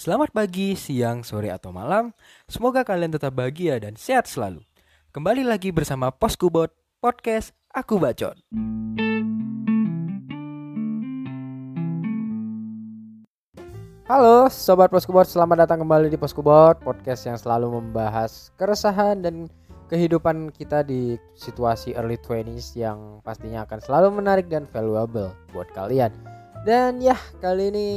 Selamat pagi, siang, sore, atau malam. Semoga kalian tetap bahagia dan sehat selalu. Kembali lagi bersama Poskubot Podcast Aku Bacot. Halo Sobat Poskubot, selamat datang kembali di Poskubot Podcast yang selalu membahas keresahan dan kehidupan kita di situasi early 20s yang pastinya akan selalu menarik dan valuable buat kalian. Dan ya, kali ini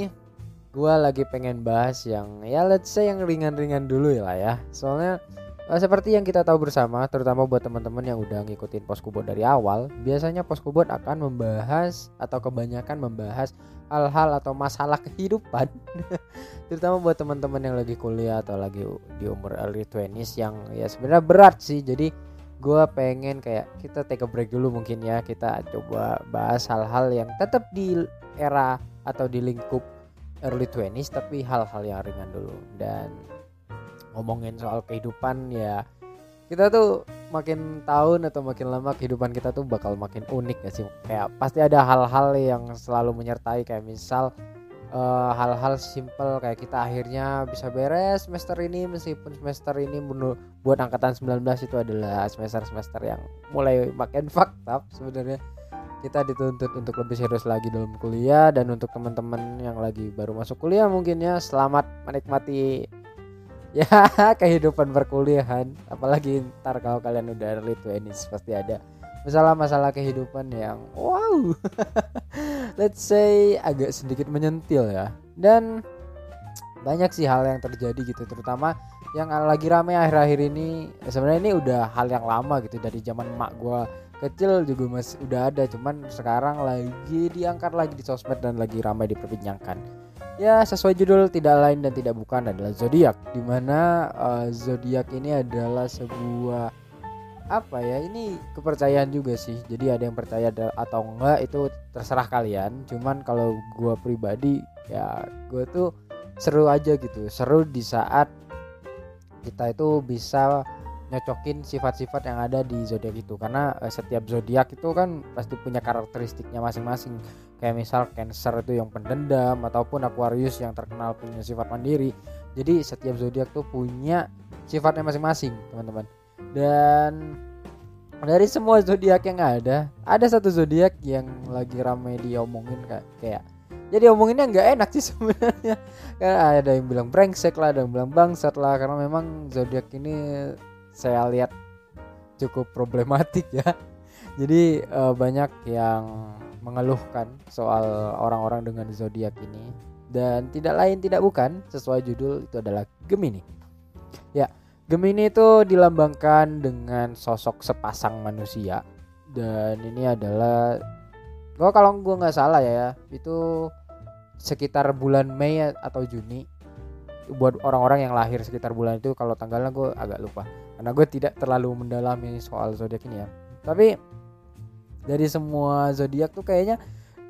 gue lagi pengen bahas yang ya let's say yang ringan-ringan dulu ya lah ya. Soalnya eh, seperti yang kita tahu bersama, terutama buat teman-teman yang udah ngikutin Poskubot dari awal, biasanya Poskubot akan membahas atau kebanyakan membahas hal-hal atau masalah kehidupan. Terutama buat teman-teman yang lagi kuliah atau lagi di umur early 20s yang ya sebenarnya berat sih. Jadi gue pengen kayak kita take a break dulu mungkin ya. Kita coba bahas hal-hal yang tetap di era atau di lingkup early 20s tapi hal-hal yang ringan dulu. Dan ngomongin soal kehidupan ya kita tuh makin tahun atau makin lama kehidupan kita tuh bakal makin unik gak sih? Kayak pasti ada hal-hal yang selalu menyertai. Kayak misal uh, hal-hal simple kayak kita akhirnya bisa beres semester ini meskipun semester ini buat angkatan 19 itu adalah semester-semester yang mulai makin fakta sebenarnya kita dituntut untuk lebih serius lagi dalam kuliah dan untuk teman-teman yang lagi baru masuk kuliah mungkin ya selamat menikmati ya kehidupan perkuliahan. Apalagi ntar kalau kalian udah early ini pasti ada masalah-masalah kehidupan yang wow. Let's say agak sedikit menyentil ya. Dan banyak sih hal yang terjadi gitu terutama yang lagi rame akhir-akhir ini sebenarnya ini udah hal yang lama gitu dari zaman emak gua kecil juga masih udah ada cuman sekarang lagi diangkat lagi di sosmed dan lagi ramai diperbincangkan Ya, sesuai judul tidak lain dan tidak bukan adalah zodiak, di mana uh, zodiak ini adalah sebuah apa ya? Ini kepercayaan juga sih. Jadi ada yang percaya atau enggak itu terserah kalian. Cuman kalau gue pribadi ya gue tuh seru aja gitu, seru di saat kita itu bisa nyocokin sifat-sifat yang ada di zodiak itu. Karena uh, setiap zodiak itu kan pasti punya karakteristiknya masing-masing. Kayak misal Cancer itu yang pendendam ataupun Aquarius yang terkenal punya sifat mandiri. Jadi setiap zodiak tuh punya sifatnya masing-masing teman-teman. Dan dari semua zodiak yang ada ada satu zodiak yang lagi ramai diomongin kayak jadi omonginnya nggak enak sih sebenarnya kan ada yang bilang brengsek lah ada yang bilang bangsat lah karena memang zodiak ini saya lihat cukup problematik ya. Jadi uh, banyak yang mengeluhkan soal orang-orang dengan zodiak ini dan tidak lain tidak bukan sesuai judul itu adalah Gemini. Ya, Gemini itu dilambangkan dengan sosok sepasang manusia dan ini adalah gua kalau gue nggak salah ya itu sekitar bulan Mei atau Juni buat orang-orang yang lahir sekitar bulan itu kalau tanggalnya gue agak lupa. Karena gue tidak terlalu mendalami soal zodiak ini ya. Tapi dari semua zodiak tuh kayaknya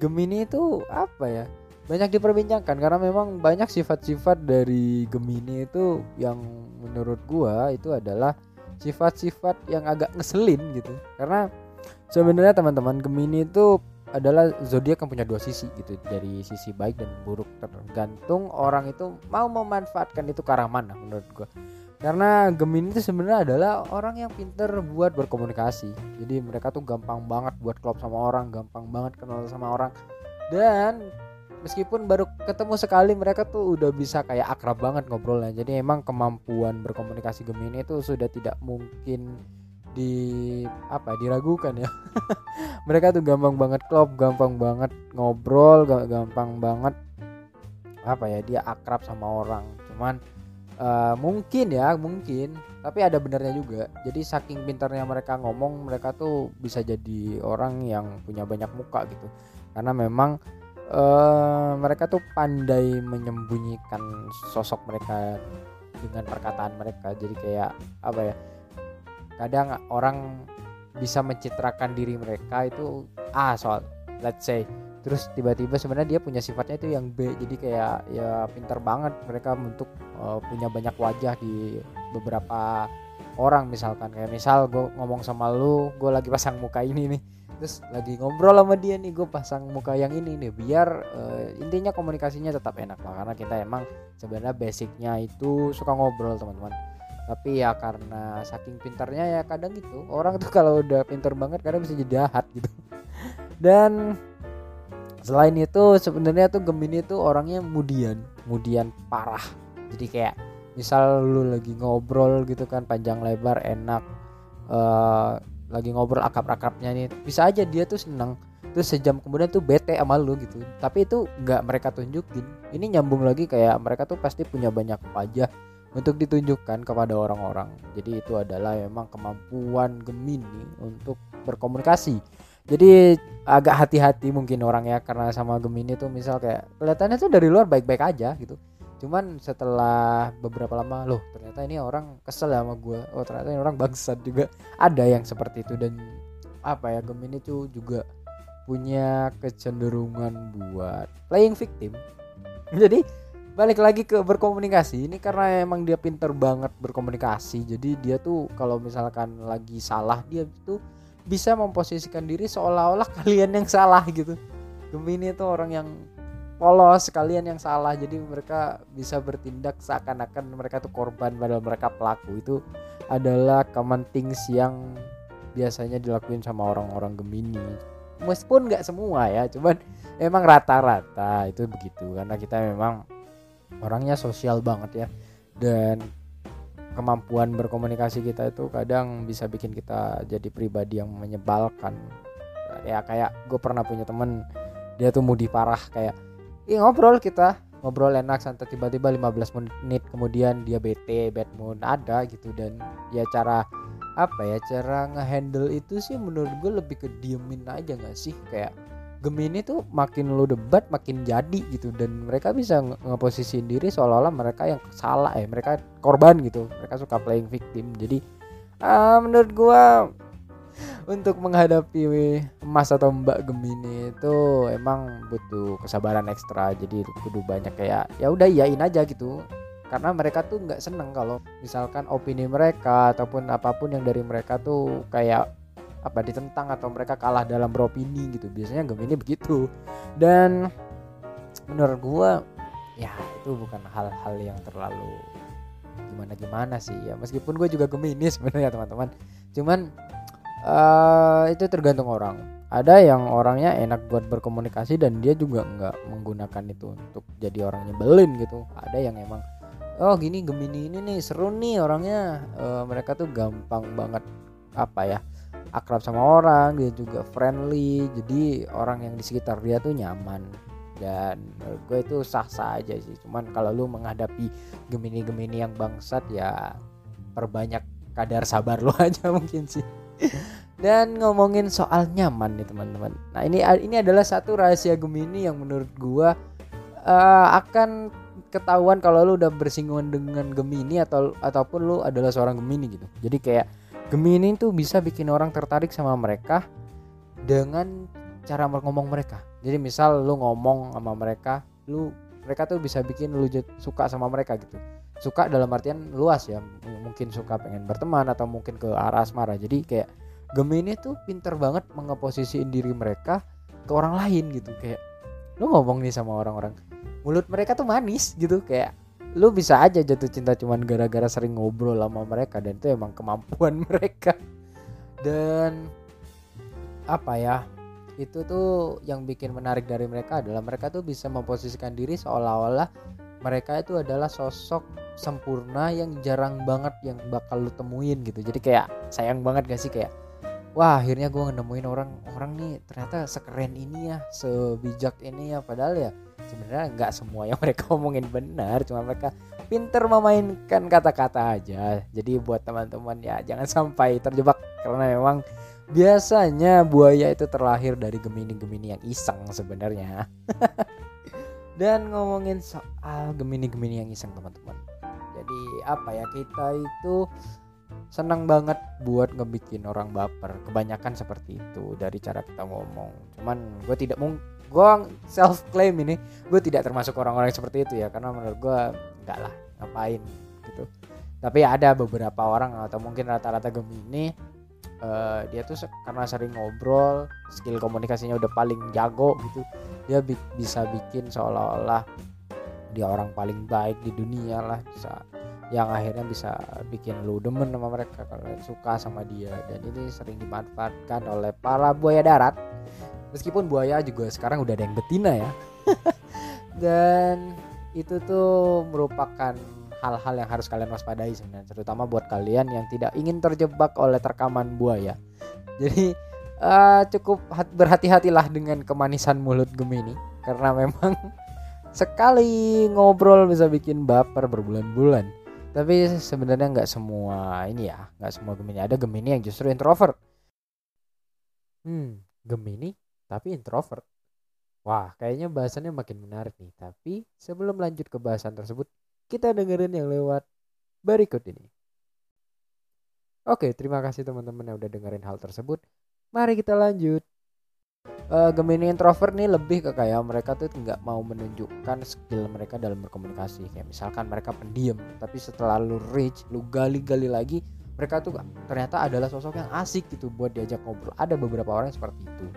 Gemini itu apa ya? Banyak diperbincangkan karena memang banyak sifat-sifat dari Gemini itu yang menurut gua itu adalah sifat-sifat yang agak ngeselin gitu. Karena sebenarnya teman-teman Gemini itu adalah zodiak yang punya dua sisi gitu dari sisi baik dan buruk. Tergantung orang itu mau memanfaatkan itu ke arah mana menurut gua. Karena Gemini itu sebenarnya adalah orang yang pinter buat berkomunikasi. Jadi mereka tuh gampang banget buat klop sama orang gampang banget kenal sama orang. Dan meskipun baru ketemu sekali mereka tuh udah bisa kayak akrab banget ngobrolnya. Jadi emang kemampuan berkomunikasi Gemini itu sudah tidak mungkin di apa diragukan ya. Mereka tuh gampang banget klop gampang banget ngobrol gampang banget apa ya dia akrab sama orang. Cuman uh, mungkin ya mungkin tapi ada benernya juga. Jadi saking pintarnya mereka ngomong mereka tuh bisa jadi orang yang punya banyak muka gitu. Karena memang uh, mereka tuh pandai menyembunyikan sosok mereka dengan perkataan mereka. Jadi kayak apa ya kadang orang bisa mencitrakan diri mereka itu ah soal let's say. Terus tiba-tiba sebenarnya dia punya sifatnya itu yang B jadi kayak ya pinter banget mereka untuk uh, punya banyak wajah di beberapa orang misalkan. Kayak misal gue ngomong sama lu gue lagi pasang muka ini nih. Terus lagi ngobrol sama dia nih gue pasang muka yang ini nih. Biar uh, intinya komunikasinya tetap enak lah karena kita emang sebenarnya basicnya itu suka ngobrol teman-teman tapi ya karena saking pintarnya ya kadang gitu orang tuh kalau udah pintar banget kadang bisa jadi jahat gitu. Dan selain itu sebenarnya tuh Gemini tuh orangnya kemudian kemudian parah. Jadi kayak misal lu lagi ngobrol gitu kan panjang lebar enak uh, lagi ngobrol akrab-akrabnya nih bisa aja dia tuh seneng. Terus sejam kemudian tuh bete sama lu gitu. Tapi itu nggak mereka tunjukin. Ini nyambung lagi kayak mereka tuh pasti punya banyak wajah untuk ditunjukkan kepada orang-orang. Jadi itu adalah memang kemampuan Gemini untuk berkomunikasi. Jadi agak hati-hati mungkin orang ya karena sama Gemini tuh misal kayak kelihatannya tuh dari luar baik-baik aja gitu. Cuman setelah beberapa lama loh ternyata ini orang kesel ya sama gue oh ternyata ini orang bangsat juga. Ada yang seperti itu. Dan apa ya Gemini tuh juga punya kecenderungan buat playing victim. Jadi balik lagi ke berkomunikasi. Ini karena emang dia pinter banget berkomunikasi. Jadi dia tuh kalau misalkan lagi salah dia tuh bisa memposisikan diri seolah-olah kalian yang salah gitu. Gemini itu orang yang polos sekalian yang salah. Jadi mereka bisa bertindak seakan-akan mereka tuh korban padahal mereka pelaku. Itu adalah common things yang biasanya dilakuin sama orang-orang Gemini. Meskipun nggak semua ya cuman emang rata-rata itu begitu. Karena kita memang orangnya sosial banget ya. Dan kemampuan berkomunikasi kita itu kadang bisa bikin kita jadi pribadi yang menyebalkan. Ya kayak gue pernah punya temen dia tuh mudi parah kayak Ih, ngobrol kita ngobrol enak santai. Tiba-tiba 15 menit kemudian dia bete bad mood ada gitu. Dan ya cara apa ya cara ngehandle itu sih menurut gue lebih ke diemin aja gak sih? Kayak Gemini tuh makin lu debat makin jadi gitu. Dan mereka bisa ngeposisiin diri seolah-olah mereka yang salah ya mereka korban gitu. Mereka suka playing victim. Jadi uh, menurut gue untuk menghadapi emas atau mbak Gemini itu emang butuh kesabaran ekstra. Jadi kudu banyak kayak ya udah iyain aja gitu. Karena mereka tuh nggak seneng kalau misalkan opini mereka ataupun apa pun yang dari mereka tuh kayak apa ditentang atau mereka kalah dalam beropini gitu. Biasanya Gemini begitu. Dan menurut gua ya itu bukan hal-hal yang terlalu gimana gimana sih ya. Meskipun gue juga Gemini sebenarnya teman-teman. Cuman uh, itu tergantung orang. Ada yang orangnya enak buat berkomunikasi dan dia juga nggak menggunakan itu untuk jadi orang nyebelin gitu. Ada yang emang oh gini gemini ini nih seru nih orangnya. Uh, mereka tuh gampang banget apa ya akrab sama orang dia juga friendly jadi orang yang di sekitar dia tuh nyaman dan gue itu sah sah aja sih cuman kalau lu menghadapi gemini gemini yang bangsat ya perbanyak kadar sabar lu aja mungkin sih dan ngomongin soal nyaman nih teman-teman. Nah ini ini adalah satu rahasia Gemini yang menurut gua uh, akan ketahuan kalau lu udah bersinggungan dengan Gemini atau ataupun lu adalah seorang Gemini gitu. Jadi kayak Gemini itu bisa bikin orang tertarik sama mereka dengan cara ngomong mereka. Jadi misal lu ngomong sama mereka, lu mereka tuh bisa bikin lu suka sama mereka gitu. Suka dalam artian luas ya, mungkin suka pengen berteman atau mungkin ke arah asmara. Jadi kayak Gemini tuh pinter banget mengeposisiin diri mereka ke orang lain gitu kayak lu ngomong nih sama orang-orang mulut mereka tuh manis gitu kayak lu bisa aja jatuh cinta cuman gara-gara sering ngobrol sama mereka dan itu emang kemampuan mereka. Dan apa ya itu tuh yang bikin menarik dari mereka adalah mereka tuh bisa memposisikan diri seolah-olah mereka itu adalah sosok sempurna yang jarang banget yang bakal lu temuin gitu. Jadi kayak sayang banget gak sih? Kayak wah akhirnya gue nemuin orang orang nih ternyata sekeren ini ya sebijak ini ya. Padahal ya sebenarnya nggak semua yang mereka omongin benar cuma mereka pinter memainkan kata-kata aja. Jadi buat teman-teman ya jangan sampai terjebak karena memang biasanya buaya itu terlahir dari gemini-gemini yang iseng sebenarnya. Dan ngomongin soal gemini-gemini yang iseng teman-teman. Jadi apa ya kita itu senang banget buat ngebikin orang baper. Kebanyakan seperti itu dari cara kita ngomong. Cuman gue tidak mau gue self claim ini gue tidak termasuk orang-orang seperti itu ya karena menurut gue enggak lah ngapain gitu. Tapi ada beberapa orang atau mungkin rata-rata Gemini uh, dia tuh karena sering ngobrol skill komunikasinya udah paling jago gitu dia bi bisa bikin seolah-olah dia orang paling baik di dunia lah bisa yang akhirnya bisa bikin lu demen sama mereka kalau suka sama dia. Dan ini sering dimanfaatkan oleh para buaya darat meskipun buaya juga sekarang udah ada yang betina ya. Dan itu tuh merupakan hal-hal yang harus kalian waspadai sebenarnya terutama buat kalian yang tidak ingin terjebak oleh terkaman buaya. Jadi uh, cukup berhati-hatilah dengan kemanisan mulut Gemini karena memang sekali ngobrol bisa bikin baper berbulan-bulan. Tapi sebenarnya nggak semua ini ya nggak semua Gemini. Ada Gemini yang justru introvert. Hmm Gemini tapi introvert wah kayaknya bahasannya makin menarik nih tapi sebelum lanjut ke bahasan tersebut kita dengerin yang lewat berikut ini. Oke, terima kasih teman-teman yang udah dengerin hal tersebut. Mari kita lanjut. Uh, Gemini introvert nih lebih ke kayak mereka tuh nggak mau menunjukkan skill mereka dalam berkomunikasi. Kayak misalkan mereka pendiam, tapi setelah lu reach, lu gali-gali lagi, mereka tuh ternyata adalah sosok yang asik gitu buat diajak ngobrol. Ada beberapa orang seperti itu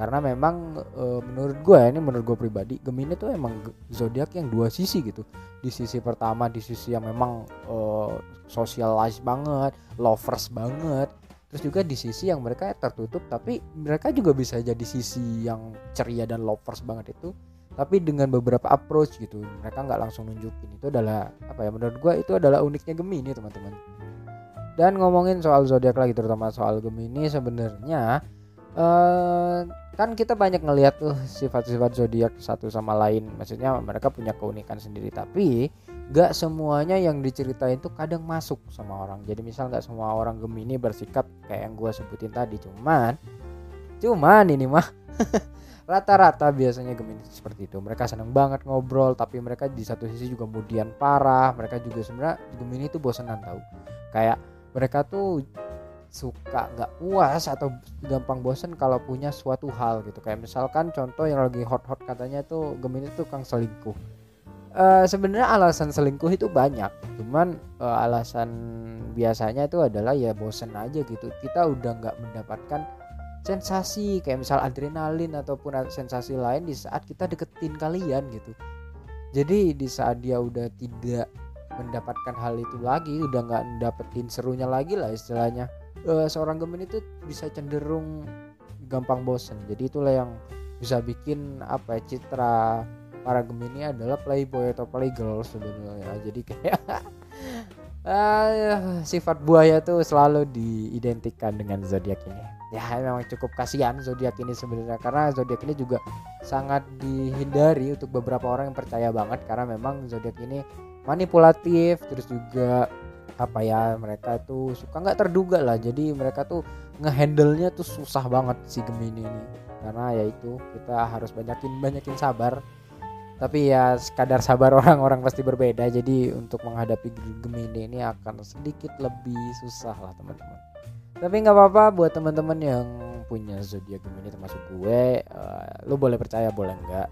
karena memang e, menurut gue ini menurut gue pribadi Gemini tuh emang zodiak yang dua sisi gitu. Di sisi pertama di sisi yang memang e, socialize banget lovers banget. Terus juga di sisi yang mereka tertutup tapi mereka juga bisa jadi sisi yang ceria dan lovers banget itu. Tapi dengan beberapa approach gitu mereka nggak langsung nunjukin. Itu adalah apa ya menurut gue itu adalah uniknya Gemini teman-teman. Dan ngomongin soal zodiak lagi terutama soal Gemini sebenarnya uh, kan kita banyak ngelihat tuh sifat-sifat zodiak satu sama lain. Maksudnya mereka punya keunikan sendiri. Tapi gak semuanya yang diceritain tuh kadang masuk sama orang. Jadi misal gak semua orang Gemini bersikap kayak yang gue sebutin tadi. Cuman cuman ini mah rata-rata biasanya Gemini seperti itu. Mereka seneng banget ngobrol tapi mereka di satu sisi juga kemudian parah. Mereka juga sebenarnya Gemini itu bosenan tahu kayak mereka tuh suka nggak puas atau gampang bosen kalau punya suatu hal gitu. Kayak misalkan contoh yang lagi hot-hot katanya tuh Gemini tuh kang selingkuh. Uh, sebenarnya alasan selingkuh itu banyak. Cuman uh, alasan biasanya itu adalah ya bosen aja gitu. Kita udah nggak mendapatkan sensasi kayak misal adrenalin ataupun sensasi lain di saat kita deketin kalian gitu. Jadi di saat dia udah tidak mendapatkan hal itu lagi udah nggak dapetin serunya lagi lah istilahnya uh, seorang Gemini itu bisa cenderung gampang bosen. Jadi itulah yang bisa bikin apa ya, citra para Gemini adalah playboy atau playgirl sebenarnya. Jadi kayak uh, sifat buaya tuh selalu diidentikan dengan zodiak ini. Ya memang cukup kasihan zodiak ini sebenarnya karena zodiak ini juga sangat dihindari untuk beberapa orang yang percaya banget karena memang zodiak ini manipulatif terus juga apa ya mereka itu suka nggak terduga lah. Jadi mereka tuh ngehandle-nya tuh susah banget si Gemini ini. Karena ya itu kita harus banyakin banyakin sabar. Tapi ya sekadar sabar orang-orang pasti berbeda. Jadi untuk menghadapi Gemini ini akan sedikit lebih susah lah teman-teman. Tapi nggak apa-apa buat teman-teman yang punya zodiak Gemini termasuk gue uh, lu boleh percaya boleh enggak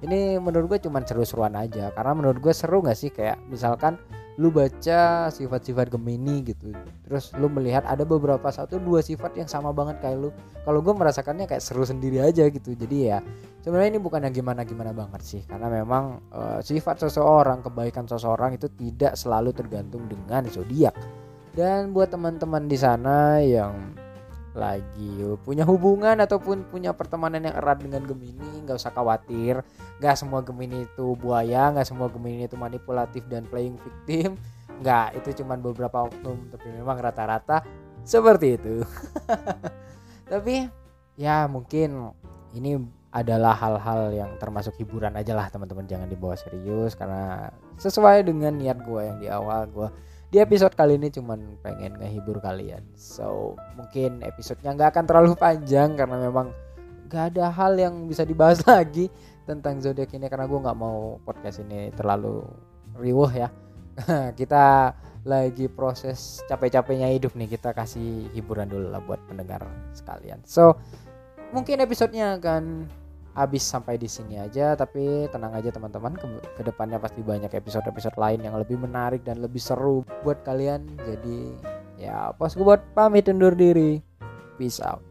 ini menurut gue cuman seru-seruan aja. Karena menurut gue seru nggak sih? Kayak misalkan lu baca sifat-sifat Gemini gitu. Terus lu melihat ada beberapa satu dua sifat yang sama banget kayak lu. Kalau gue merasakannya kayak seru sendiri aja gitu. Jadi ya sebenarnya ini bukan yang gimana gimana banget sih. Karena memang uh, sifat seseorang kebaikan seseorang itu tidak selalu tergantung dengan zodiak. Dan buat teman-teman di sana yang lagi. Punya hubungan ataupun punya pertemanan yang erat dengan Gemini nggak usah khawatir. Nggak semua Gemini itu buaya nggak semua Gemini itu manipulatif dan playing victim. Nggak itu cuma beberapa oknum tapi memang rata-rata seperti itu. Tapi ya mungkin ini adalah hal-hal yang termasuk hiburan aja lah teman-teman. Jangan dibawa serius karena sesuai dengan niat gue yang di awal gue di episode kali ini cuman pengen ngehibur kalian. So mungkin episodenya nggak akan terlalu panjang karena memang nggak ada hal yang bisa dibahas lagi tentang zodiak ini karena gue nggak mau podcast ini terlalu riuh ya. Kita lagi proses capek-capeknya hidup nih. Kita kasih hiburan dulu lah buat pendengar sekalian. So mungkin episodenya akan habis sampai di sini aja tapi tenang aja teman-teman. Ke ke depannya pasti banyak episode-episode lain yang lebih menarik dan lebih seru buat kalian. Jadi ya pos buat pamit undur diri. Peace out